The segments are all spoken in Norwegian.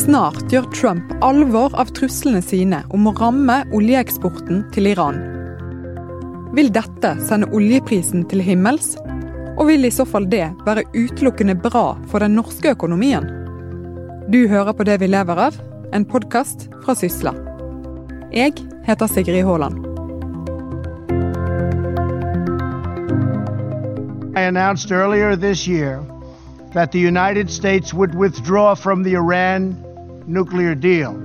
Snart gjør Trump alvor av truslene sine om å ramme oljeeksporten til Iran. Vil dette sende oljeprisen til himmels? Og vil i så fall det være utelukkende bra for den norske økonomien? Du hører på Det vi lever av, en podkast fra Sysla. Jeg heter Sigrid Haaland. I announced earlier this year that the United States would withdraw from the Iran nuclear deal.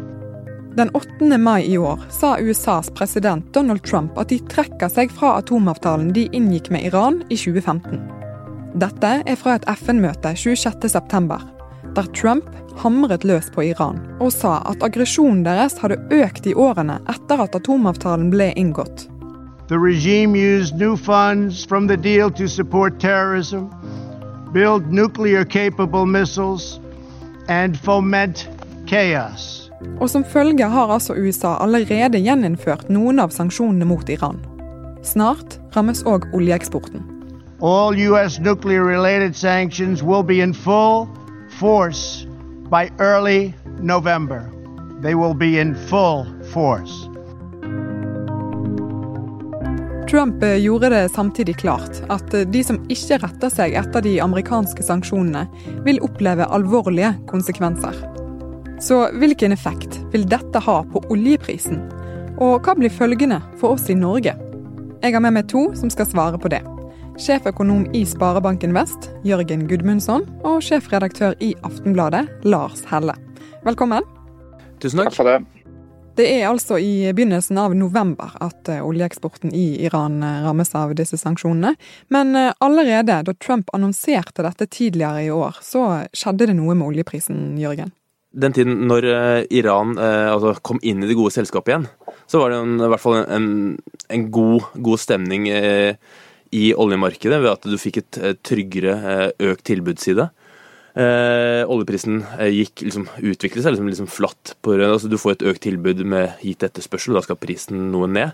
Den 8. mai i år sa USAs president Donald Trump at de trekker seg fra atomavtalen de inngikk med Iran i 2015. Dette er fra et FN-møte 26.9, der Trump hamret løs på Iran og sa at aggresjonen deres hadde økt i årene etter at atomavtalen ble inngått. The regime used new funds from the deal to support terrorism, build nuclear capable missiles, and foment chaos. Og som følge har altså USA allerede gjeninnført noen av sanksjonene mot Iran. Snart rammes òg oljeeksporten. All U.S. nuclear related sanctions will be in full force by early November. They will be in full force. Trump eh, gjorde det samtidig klart at eh, de som ikke retter seg etter de amerikanske sanksjonene, vil oppleve alvorlige konsekvenser. Så hvilken effekt vil dette ha på oljeprisen? Og hva blir følgende for oss i Norge? Jeg har med meg to som skal svare på det. Sjeføkonom i Sparebanken Vest, Jørgen Gudmundsson, og sjefredaktør i Aftenbladet, Lars Helle. Velkommen. Tusen takk. Takk for det. Det er altså i begynnelsen av november at eh, oljeeksporten i Iran eh, rammes av disse sanksjonene. Men eh, allerede da Trump annonserte dette tidligere i år, så skjedde det noe med oljeprisen, Jørgen den tiden når eh, Iran eh, altså kom inn i det gode selskapet igjen, så var det en, i hvert fall en, en god, god, stemning eh, i oljemarkedet ved at du fikk et tryggere, økt tilbudsside. Eh, oljeprisen gikk liksom, utviklet seg liksom, liksom flatt. På, altså, du får et økt tilbud med gitt etterspørsel, og da skal prisen noe ned.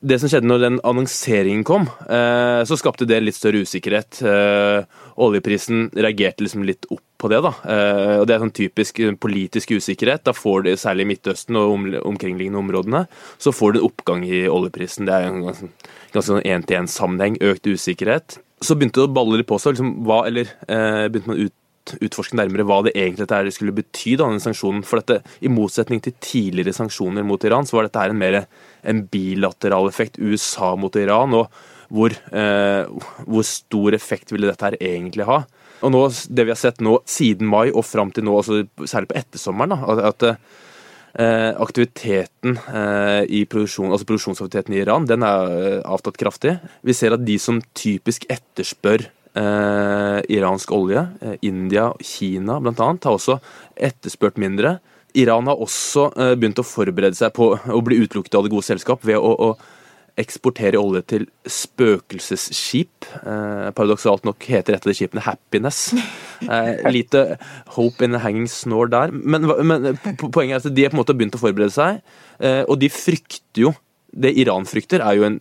Det som skjedde når den annonseringen kom, eh, så skapte det litt større usikkerhet. Eh, oljeprisen reagerte liksom litt opp på det. da. Eh, og Det er sånn typisk politisk usikkerhet. Da får det, Særlig i Midtøsten og om, omkringliggende områdene, så får du en oppgang i oljeprisen. Det er en ganske, ganske sånn én-til-én-sammenheng. Økt usikkerhet. Så begynte det å balle litt på seg. Liksom, hva, eller eh, begynte man ut utforske nærmere hva det egentlig dette skulle bety, da, denne sanksjonen. For dette, I motsetning til tidligere sanksjoner mot Iran, så var dette her en mer en bilateral effekt. USA mot Iran. og hvor, eh, hvor stor effekt ville dette her egentlig ha? Og nå, Det vi har sett nå siden mai og fram til nå, altså særlig på ettersommeren, da, at eh, aktiviteten eh, i produksjon, altså produksjonsaktiviteten i Iran den er eh, avtatt kraftig. Vi ser at de som typisk etterspør eh, iransk olje, eh, India, Kina bl.a., har også etterspurt mindre. Iran har også begynt å forberede seg på å bli utelukket av det gode selskap ved å, å eksporterer olje til spøkelsesskip. Eh, paradoksalt nok heter et av de skipene 'Happiness'. Eh, lite hope in a hanging snore der. Men, men, poenget er at de har på en måte begynt å forberede seg, eh, og de frykter jo Det Iran frykter, er jo en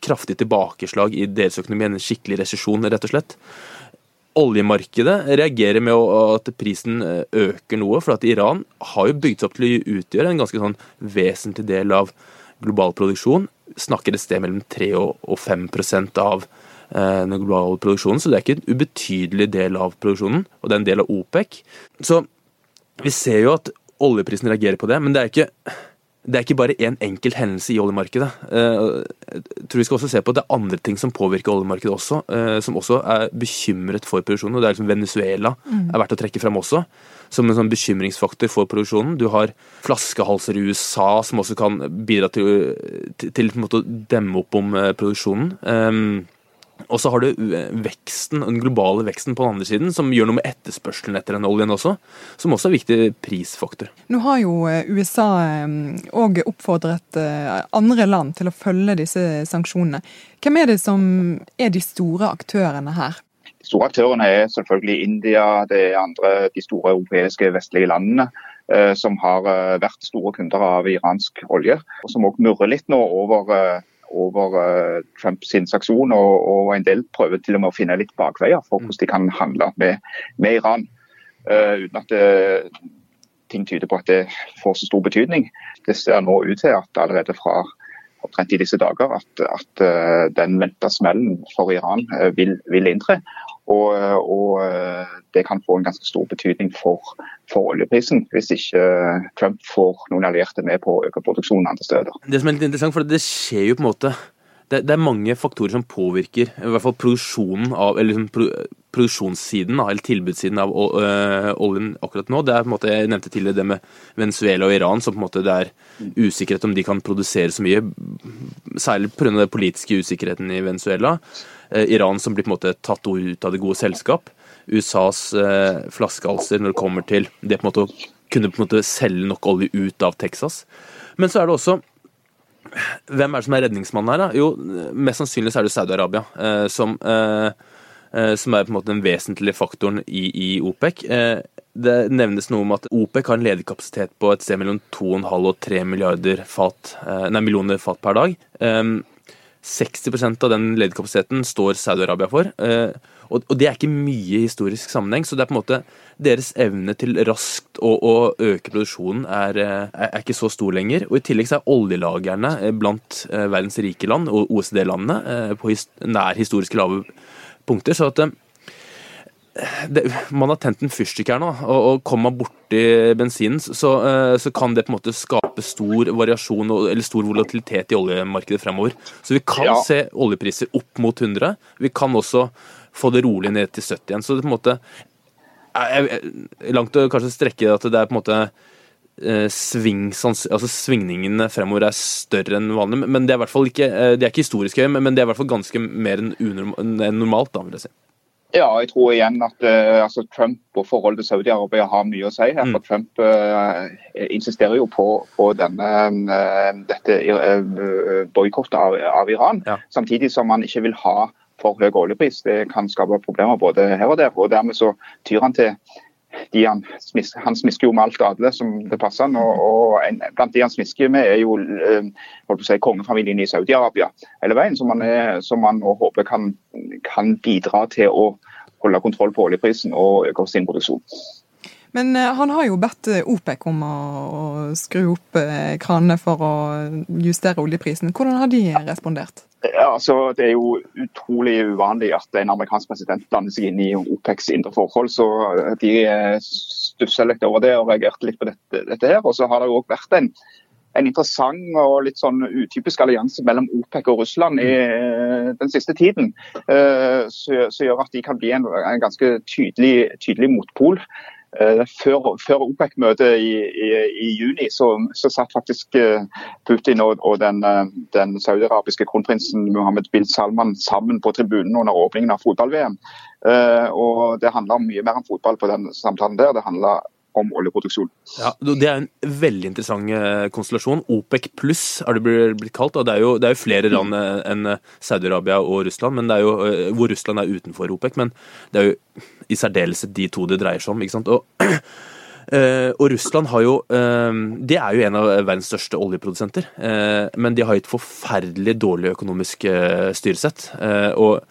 kraftig tilbakeslag i deres økonomi, en skikkelig resesjon, rett og slett. Oljemarkedet reagerer med at prisen eh, øker noe, for at Iran har jo bygd seg opp til å utgjøre en ganske sånn vesentlig del av global produksjon snakker et sted mellom 3 og 5% av eh, den globale produksjonen, så det er ikke en ubetydelig del av produksjonen, og det er en del av OPEC. Så vi ser jo at oljeprisen reagerer på det, men det er ikke det er ikke bare én en enkelt hendelse i oljemarkedet. Eh, jeg tror vi skal også se på at det er andre ting som påvirker oljemarkedet også, eh, som også er bekymret for produksjonen. og det er liksom Venezuela mm. er verdt å trekke fram også som en sånn bekymringsfaktor for produksjonen. Du har flaskehalser i USA som også kan bidra til, til, til å demme opp om eh, produksjonen. Og så har du eh, veksten, den globale veksten på den andre siden, som gjør noe med etterspørselen etter den oljen også. Som også er en viktig prisfaktor. Nå har jo eh, USA òg oppfordret andre land til å følge disse sanksjonene. Hvem er det som er de store aktørene her? De store aktørene er selvfølgelig India, det er andre, de store europeiske vestlige landene eh, som har eh, vært store kunder av iransk olje. og Som òg murrer litt nå over, eh, over eh, Trumps saksjon og, og, en del prøver til og med å finne litt bakveier for hvordan de kan handle med, med Iran. Uh, uten at det, ting tyder på at det får så stor betydning. Det ser nå ut til at allerede fra omtrent i disse dager at, at den venta smellen for Iran vil, vil inntre. Og, og, det kan få en ganske stor betydning for, for, oljeprisen, hvis ikke Trump får noen allierte med på å øke produksjonen andre steder. Det som er litt interessant, for det skjer jo på en måte det, det, er mange faktorer som påvirker i hvert fall produksjonen av, eller liksom pro, produksjonssiden, eller tilbudssiden av øh, oljen akkurat nå. Det er på en måte, Jeg nevnte tidligere det med Venezuela og Iran, som på en måte det er usikkerhet om de kan produsere så mye. Særlig pga. den politiske usikkerheten i Venezuela. Eh, Iran som blir på en måte tatt ut av det gode selskap. USAs eh, flaskehalser når det kommer til det på en måte å kunne på en måte selge nok olje ut av Texas. Men så er det også hvem er det som er redningsmannen her? da? Jo, Mest sannsynlig så er det Saudi-Arabia, eh, som, eh, eh, som, er på en måte den vesentlige faktoren i, i OPEC. Eh, det nevnes noe om at OPEC har en ledig kapasitet på et sted mellom 2,5 og 3 milliarder fat, eh, nei, millioner fat per dag. 60 eh, av den leddkapasiteten står Saudi-Arabia for. Og, og, det er ikke mye i historisk sammenheng, så det er på en måte deres evne til raskt å, å øke produksjonen er, er, er, ikke så stor lenger. Og I tillegg så er oljelagrene eh, blant eh, verdens rike land og OECD-landene eh, på his, nær historiske lave punkter. så at det, man har tent en fyrstikk her nå, og, og kommer man borti bensinen, så, så, kan det på en måte skape stor variasjon eller stor volatilitet i oljemarkedet fremover. Så vi kan ja. se oljepriser opp mot 100. Vi kan også få det rolig ned til 70 igjen. Så det på en måte er langt å kanskje strekke at det er på en måte eh, sving, altså svingningene fremover er større enn vanlig. Men det er i hvert fall ikke, eh, de er ikke historisk høye, men det er i hvert fall ganske mer enn normalt, da, vil jeg si. Ja, jeg tror igjen at uh, altså Trump og forholdet til Saudi-Arabia har mye å si her. Mm. for Trump uh, insisterer jo på, på denne, uh, dette uh, boikottet av, av, Iran, ja. samtidig som han ikke vil ha for høy oljepris. Det kan skape problemer både her og der. og Dermed så tyr han til de han, smisker, han smisker jo med alt adelig som det passer han. Og, blant de han smisker med, er jo eh, si, kongefamilien i Saudi-Arabia hele veien. Som man, er, som man håper kan, kan, bidra til å holde kontroll på oljeprisen og øke sin produksjon. Men eh, han har jo bedt OPEC om å, skru opp eh, kranene for å justere oljeprisen. Hvordan har de respondert? Ja, altså, Det er jo utrolig uvanlig at en amerikansk president blander seg inn i OPECs indre forhold. så De stusser litt over det og reagerte litt på dette. dette her. Og så har det jo også vært en, en interessant og litt sånn utypisk allianse mellom OPEC og Russland i eh, den siste tiden. Eh, som gjør at de kan bli en, en ganske tydelig, tydelig motpol. Eh, før, før OPEC-møtet i, i, i, juni så, så, satt faktisk eh, Putin og, og den, eh, den saudiarabiske kronprinsen Mohammed bin Salman sammen på tribunen under åpningen av fotball-VM. Og Det handler mye mer om fotball på den samtalen der. Det handler om oljeproduksjon. Ja, Det er en veldig interessant eh, konstellasjon. OPEC pluss har det blitt kalt. og Det er jo, det er jo flere land eh, enn eh, Saudi-Arabia og Russland, men det er jo, hvor Russland er utenfor OPEC. Men det er jo i særdeleshet de to det dreier seg om. ikke sant? Og, og Russland har jo De er jo en av verdens største oljeprodusenter. Men de har et forferdelig dårlig økonomisk styresett. Og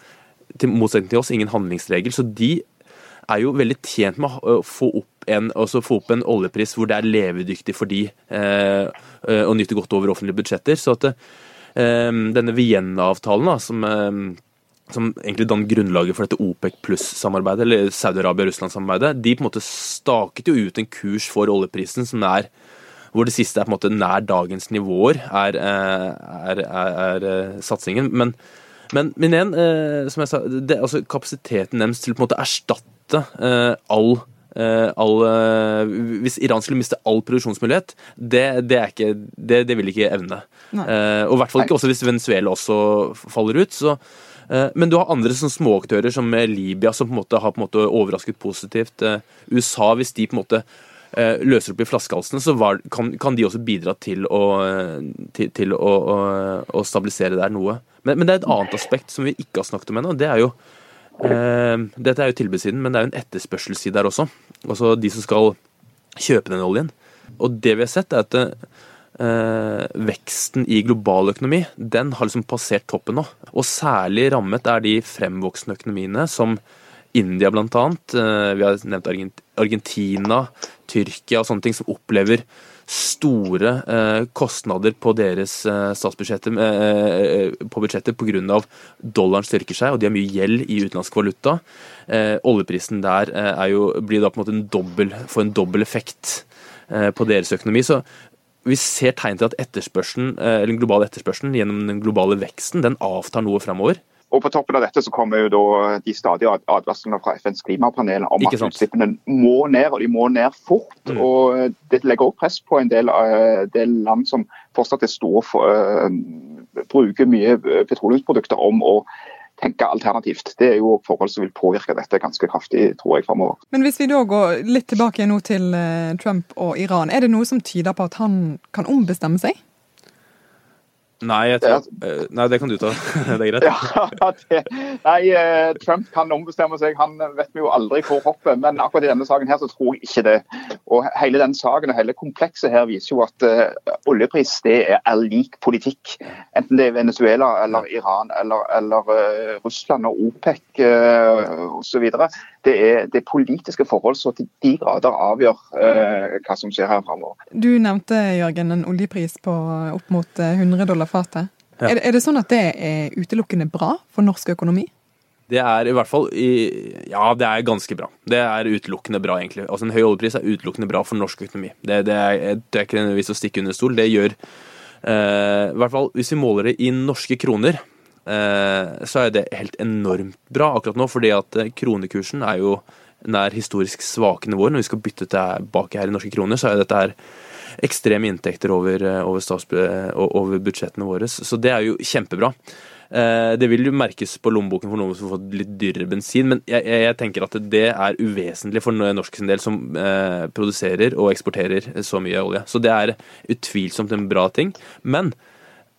til motsetning til oss, ingen handlingsregel. Så de er jo veldig tjent med å få opp en, altså få opp en oljepris hvor det er levedyktig for de eh, å nyte godt over offentlige budsjetter. Så at eh, denne Vienna-avtalen, som, eh, som egentlig danner grunnlaget for dette OPEC pluss-samarbeidet, eller Saudi-Arabia-Russland-samarbeidet, de på en måte staket jo ut en kurs for oljeprisen som er hvor det siste er på en måte nær dagens nivåer, er, eh, er, er, er eh, satsingen. Men, men, men igjen, som jeg sa, det, altså kapasiteten deres til på en måte erstatte all Eh, all, eh, hvis Iran skulle miste all produksjonsmulighet, det, det, ikke, det, det vil ikke evne. Uh, og i hvert fall ikke også hvis Venezuela også faller ut. Så, uh, men du har andre sånn småaktører som Libya, som på en måte har på en måte overrasket positivt. Uh, USA, hvis de på en måte løser opp i flaskehalsene, så var, kan, kan, de også bidra til å, til, til å, å, å stabilisere der noe. Men, men, det er et annet aspekt som vi ikke har snakket om ennå. Det er jo Eh, dette er jo tilbudssiden, men det er jo en etterspørselsside der også. Altså de som skal kjøpe den oljen. Og det vi har sett, er at eh, veksten i global økonomi den har liksom passert toppen nå. Og særlig rammet er de fremvoksende økonomiene som India bl.a. Eh, vi har nevnt Argentina, Tyrkia og sånne ting, som opplever store eh, kostnader på deres eh, statsbudsjetter eh, på budsjettet pga. dollaren styrker seg, og de har mye gjeld i utenlandsk valuta. Oljeprisen der jo, blir da på en måte en dobbel, får en dobbel effekt på deres økonomi. Så vi ser tegn til at etterspørselen, eller den globale etterspørselen gjennom den globale veksten den avtar noe fremover. Og På toppen av dette så kommer jo da de stadige advarslene fra FNs klimapanel om at utslippene må ned, og de må ned fort. Mm. og Det legger også press på en del, uh, del land som fortsatt er store for, uh, bruker mye petroleumsprodukter om å tenke alternativt. Det er jo forhold som vil påvirke dette ganske kraftig, tror jeg, framover. Men hvis vi da går litt tilbake nå til Trump og Iran, er det noe som tyder på at han kan ombestemme seg? Nei, tror, eh, nei, det kan du ta. det er greit. Ja, det, nei, eh, Trump kan ombestemme seg. Han vet vi jo aldri hvor hoppet. Men akkurat i denne saken her så tror jeg ikke det. Og Hele den saken og hele komplekset her viser jo at uh, oljepris det er, er, lik politikk. Enten det er Venezuela eller Iran eller, eller Russland og OPEC uh, osv. Det, er, det er politiske forhold som til de grader avgjør eh, hva som skjer her framover. Du nevnte Jørgen, en oljepris på opp mot 100 dollar fatet. Ja. Er, er, det sånn at det er utelukkende bra for norsk økonomi? Det er i hvert fall i, Ja, det er ganske bra. Det er utelukkende bra, egentlig. Altså En høy oljepris er utelukkende bra for norsk økonomi. Det, det, er, det er, ikke nødvendigvis å stikke under stol. Det gjør eh, I hvert fall hvis vi måler det i norske kroner, eh, så er det helt enormt bra akkurat nå. fordi at eh, kronekursen er jo nær historisk svake nivåer. Når vi skal bytte tilbake her i norske kroner, så er dette her ekstreme inntekter over, eh, over, over, budsjettene våre. Så det er jo kjempebra. Eh, det vil jo merkes på lommeboken for noen som har fått litt dyrere bensin, men jeg, jeg, tenker at det er uvesentlig for norsk sin del, som eh, produserer og eksporterer så mye olje. Så det er utvilsomt en bra ting. Men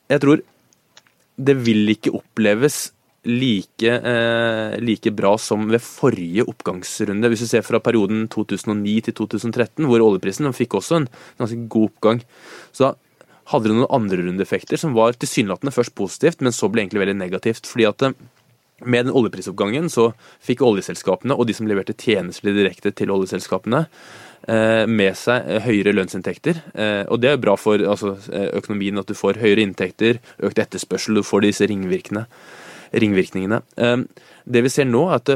jeg tror det vil ikke oppleves like, eh, like, bra som ved forrige oppgangsrunde. Hvis du ser fra perioden 2009 til 2013, hvor oljeprisen fikk også en ganske god oppgang. Så hadde det noen andre rundeeffekter som var tilsynelatende først positivt, men så ble egentlig veldig negativt. fordi at eh, med den oljeprisoppgangen så fikk oljeselskapene og de som leverte tjenester direkte til oljeselskapene, med seg høyere lønnsinntekter. Eh, og det er bra for altså, økonomien at du får høyere inntekter, økt etterspørsel, du får disse ringvirkningene. Det vi ser nå, er at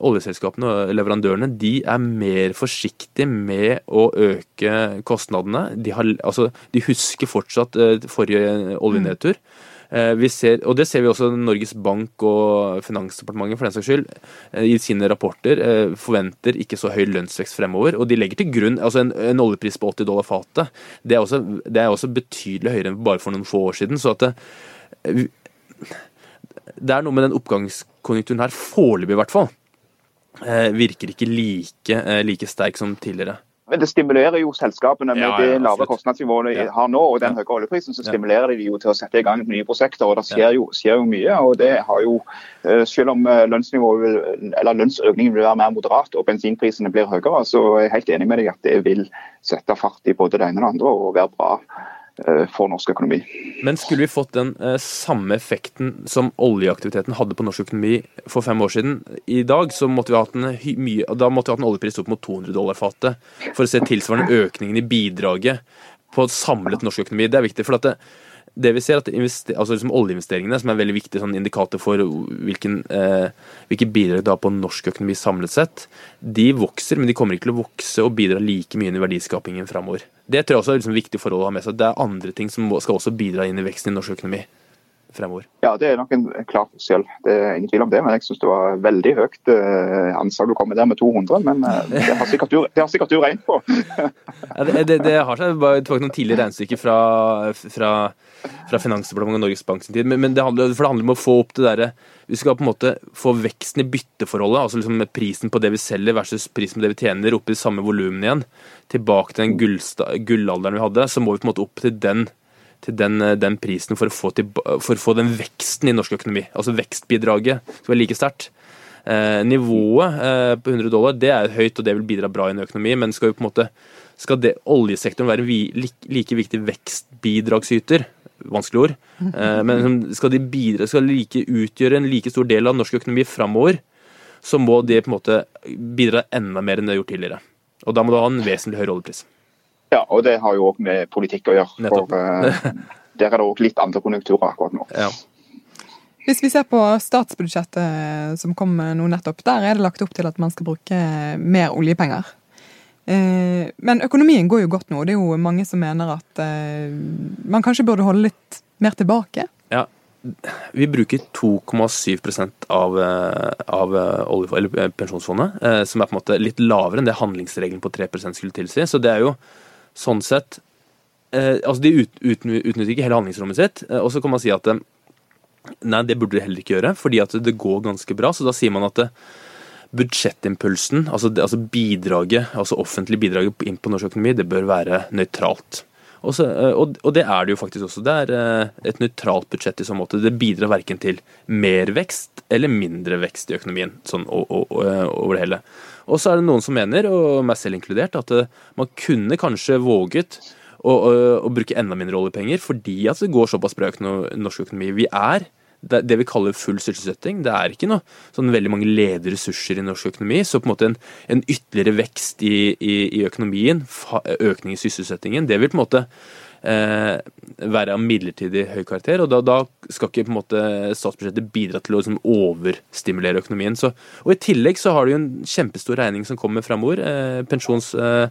oljeselskapene og leverandørene de er mer forsiktige med å øke kostnadene. De, har, altså, de husker fortsatt forrige oljenedtur. Uh, ser, og Det ser vi også Norges Bank og Finansdepartementet for den saks skyld, i sine rapporter forventer ikke så høy lønnsvekst fremover. og De legger til grunn altså en, en oljepris på 80 dollar fatet. Det, det, er også betydelig høyere enn bare for noen få år siden. så at det, det er noe med den oppgangskonjunkturen her, foreløpig i hvert fall, eh, virker ikke like, eh, like sterk som tidligere. Men det stimulerer jo selskapene med ja, ja, det lave kostnadsnivået de har nå, og den høye oljeprisen, så stimulerer de jo til å sette i gang nye prosjekter. og Det skjer jo, skjer jo mye. og det har jo, eh, Selv om vil, eller lønnsøkningen vil være mer moderat og bensinprisene blir høyere, så er jeg helt enig med deg at det vil sette fart i både det ene og det andre og være bra Eh, for norsk økonomi. Men skulle vi fått den eh, samme effekten som oljeaktiviteten hadde på norsk økonomi for fem år siden i dag, så måtte vi hatt en, mye, da måtte vi hatt en oljepris opp mot 200 dollar fatet for å se tilsvarende økningen i bidraget på samlet norsk økonomi. Det er viktig. for at det, det vi ser at altså liksom Oljeinvesteringene, som er en veldig viktig sånn indikator for hvilken, eh, hvilke bidrag det har på norsk økonomi samlet sett, de vokser, men de kommer ikke til å vokse og bidra like mye inn i verdiskapingen framover. Det tror jeg også er liksom viktig forhold å ha med seg. Det er andre ting som skal også bidra inn i veksten i norsk økonomi fremover. Ja, det er nok en klar forskjell. Det er ingen tvil om det. Men jeg syns det var veldig høyt eh, anslag du kommer der med 200. Men eh, det har sikkert du, har sikkert du regnet på. ja, det, det, det, har seg bare tilbake noen tidligere regnestykker fra, fra, fra Finansdepartementet og Norges Bank sin tid. Men, men det handler, det handler om å få opp det derre Vi skal på en måte få veksten i bytteforholdet, altså liksom prisen på det vi selger versus prisen på det vi tjener, opp i samme volumen igjen. Tilbake til den gullalderen vi hadde. Så må vi på en måte opp til den til den, eh, den prisen for å, få til, for å, få den veksten i norsk økonomi. Altså vekstbidraget skal være like sterkt. Eh, nivået eh, på 100 dollar det er høyt, og det vil bidra bra i en økonomi, men skal en måte skal det, oljesektoren være vi, like, like viktig vekstbidragsyter? Vanskelig ord. Eh, men skal de bidra, skal like utgjøre en like stor del av norsk økonomi framover, så må det på en måte bidra enda mer enn det har gjort tidligere. Og da må du ha en vesentlig høyere oljepris. Ja, og det har jo òg med politikk å gjøre. Nettopp. For uh, der er det òg litt andre konjunkturer akkurat nå. Ja. Hvis vi ser på statsbudsjettet som kom nå nettopp, der er det lagt opp til at man skal bruke mer oljepenger. Eh, men økonomien går jo godt nå. Det er jo mange som mener at eh, man kanskje burde holde litt mer tilbake. ja. Vi bruker 2,7% av, eh, av olje, eller eh, pensjonsfondet, eh, som er på en måte litt lavere enn det handlingsregelen på 3% skulle tilsi. Så det er jo sånn sett eh, Altså, de ut, ut, utnytter ikke hele handlingsrommet sitt. eh, Og så kan man si at eh, nei, det burde de heller ikke gjøre, fordi at det går ganske bra. Så da sier man at eh, budsjettimpulsen, altså, altså bidraget, altså offentlig bidraget inn på norsk økonomi, det bør være nøytralt. Og, så, eh, og, det er det jo faktisk også. Det er eh, et nøytralt budsjett i så måte. Det bidrar verken til mer vekst eller mindre vekst i økonomien sånn over det hele. Og så er det noen som mener, og meg selv inkludert, at eh, man kunne kanskje våget å, å, å bruke enda mindre oljepenger fordi at det går såpass bra i norsk økonomi. Vi er det, det vi kaller full sysselsetting. Det er ikke noe sånn veldig mange ledige ressurser i norsk økonomi. Så på en måte en, en ytterligere vekst i, i, i økonomien, økning i sysselsettingen, det vil på en måte eh, være av midlertidig høy karakter. Og da, da skal ikke på en måte statsbudsjettet bidra til å liksom, overstimulere økonomien. Så, og I tillegg så har du jo en kjempestor regning som kommer framover. Eh, pensjons... Eh,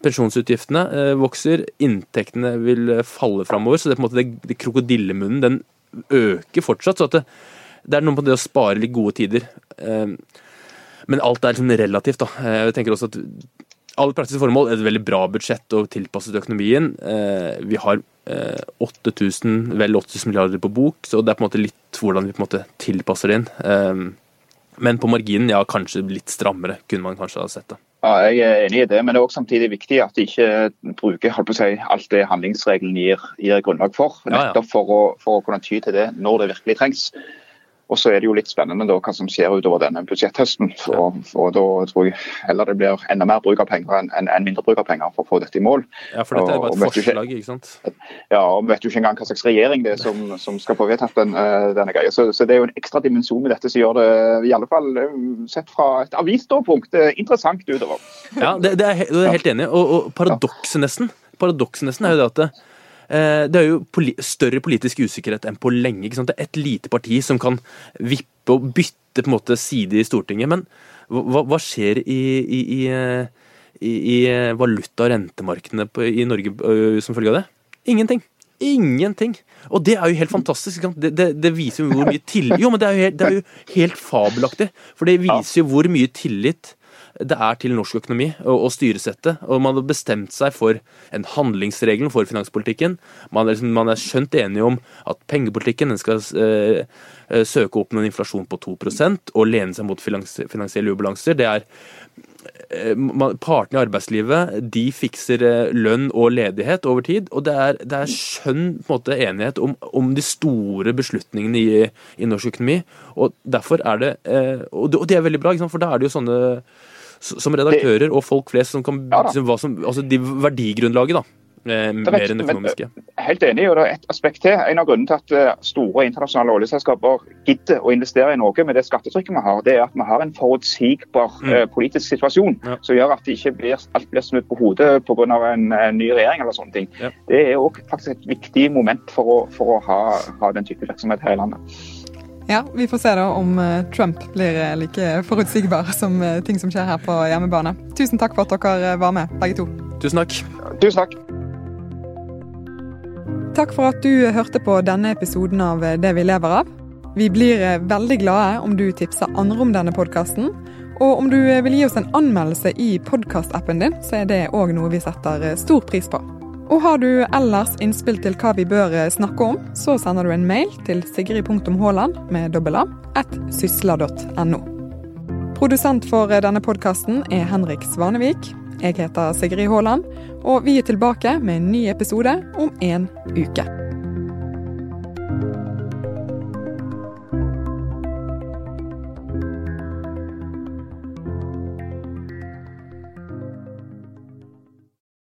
Pensjonsutgiftene eh, vokser, inntektene vil eh, falle framover. Så det, er på en måte, det, det krokodillemunnen den øker fortsatt. Så det, det er noe på det å spare litt gode tider. Eh, men alt er liksom relativt. da. Jeg tenker også at alle praktiske formål et veldig bra budsjett og tilpasset økonomien. Eh, Vi har eh, 8000, vel 8000 milliarder på bok, så det er på en måte litt hvordan vi på en måte tilpasser det inn. Eh, Men på marginen, ja, kanskje litt strammere, kunne man kanskje ha sett. det. Ja, jeg er enig i det, men det er også samtidig viktig at de ikke bruker holdt på å si, alt det handlingsregelen gir, gir grunnlag for. Ja, ja. Nettopp for å, for å kunne ty til det når det virkelig trengs. Og så er det jo litt spennende da, hva som skjer utover denne budsjetthøsten. For, for da tror jeg heller det blir enda mer bruk av penger enn en, mindre bruk av penger for å få dette i mål. Ja, For dette er bare et forslag, ikke- ikke sant? Ja, og Vi vet jo ikke engang hva slags regjering det er som, som skal få vedtatt den, eh, denne greia. Så, så det er jo en ekstra dimensjon med dette som gjør det, i alle fall eh, sett fra et avisståpunkt, eh, interessant utover. Ja, det, det, er, det er helt enig. Og, og paradokset nesten Paradokset nesten er jo det at det, eh, er jo poli større politisk usikkerhet enn på lenge. ikke sant? Det er et lite parti som kan vippe og bytte på en måte side i Stortinget. Men hva, hva skjer i, i, i, eh, i, i valuta- og rentemarkedene i Norge som følge av det? Ingenting. Ingenting. Og det er jo helt fantastisk. Det, det, det viser jo hvor mye tillit Jo, men det er jo helt, det er jo helt fabelaktig. For det viser jo hvor mye tillit det er til norsk økonomi og, og styresettet. Og man har bestemt seg for en handlingsregel for finanspolitikken. Man er, liksom, man er skjønt enige om at pengepolitikken skal eh, eh, søke opp med en inflasjon på 2% og lene seg mot finans, finansielle ubalanser. Det er eh, Partene i arbeidslivet de fikser eh, lønn og ledighet over tid. Og det er, det er skjønn på en måte, enighet om, om de store beslutningene i, i norsk økonomi. Og derfor er det Og det, og det er veldig bra, for da er det jo sånne som redaktører og folk flest som kan Ja da. liksom, som, altså de verdigrunnlaget, da. Eh, er mer rett- enn men- økonomiske. Helt enig, og det er et aspekt til. En av grunnene til at eh, store internasjonale oljeselskaper gidder å investere i Norge med det skattetrykket vi har, det er at vi har en forutsigbar mm. politisk situasjon. Ja. som gjør at det ikke blir, alt blir snudd på hodet pga. En, en ny regjering eller sånne ting. Ja. Det er òg faktisk et viktig moment for å, for å ha, ha den type virksomhet her i landet. Ja, Vi får se da om eh, Trump blir eh, like forutsigbar som eh, ting som skjer her på hjemmebane. Tusen takk for at dere var med, begge to. Tusen takk. Tusen takk. Takk for at du hørte på denne episoden av Det vi lever av. Vi blir veldig glade om du tipser andre om denne podkasten. Og om du vil gi oss en anmeldelse i podkastappen din, så er det òg noe vi setter stor pris på. Og har du ellers innspill til hva vi bør eh, snakke om, så sender du en mail til sigrid.haaland med dobbel A at sysla.no. Produsent for eh, denne podkasten er Henrik Svanevik. Jeg heter Sigrid Haaland, og vi er tilbake med en ny episode om en uke.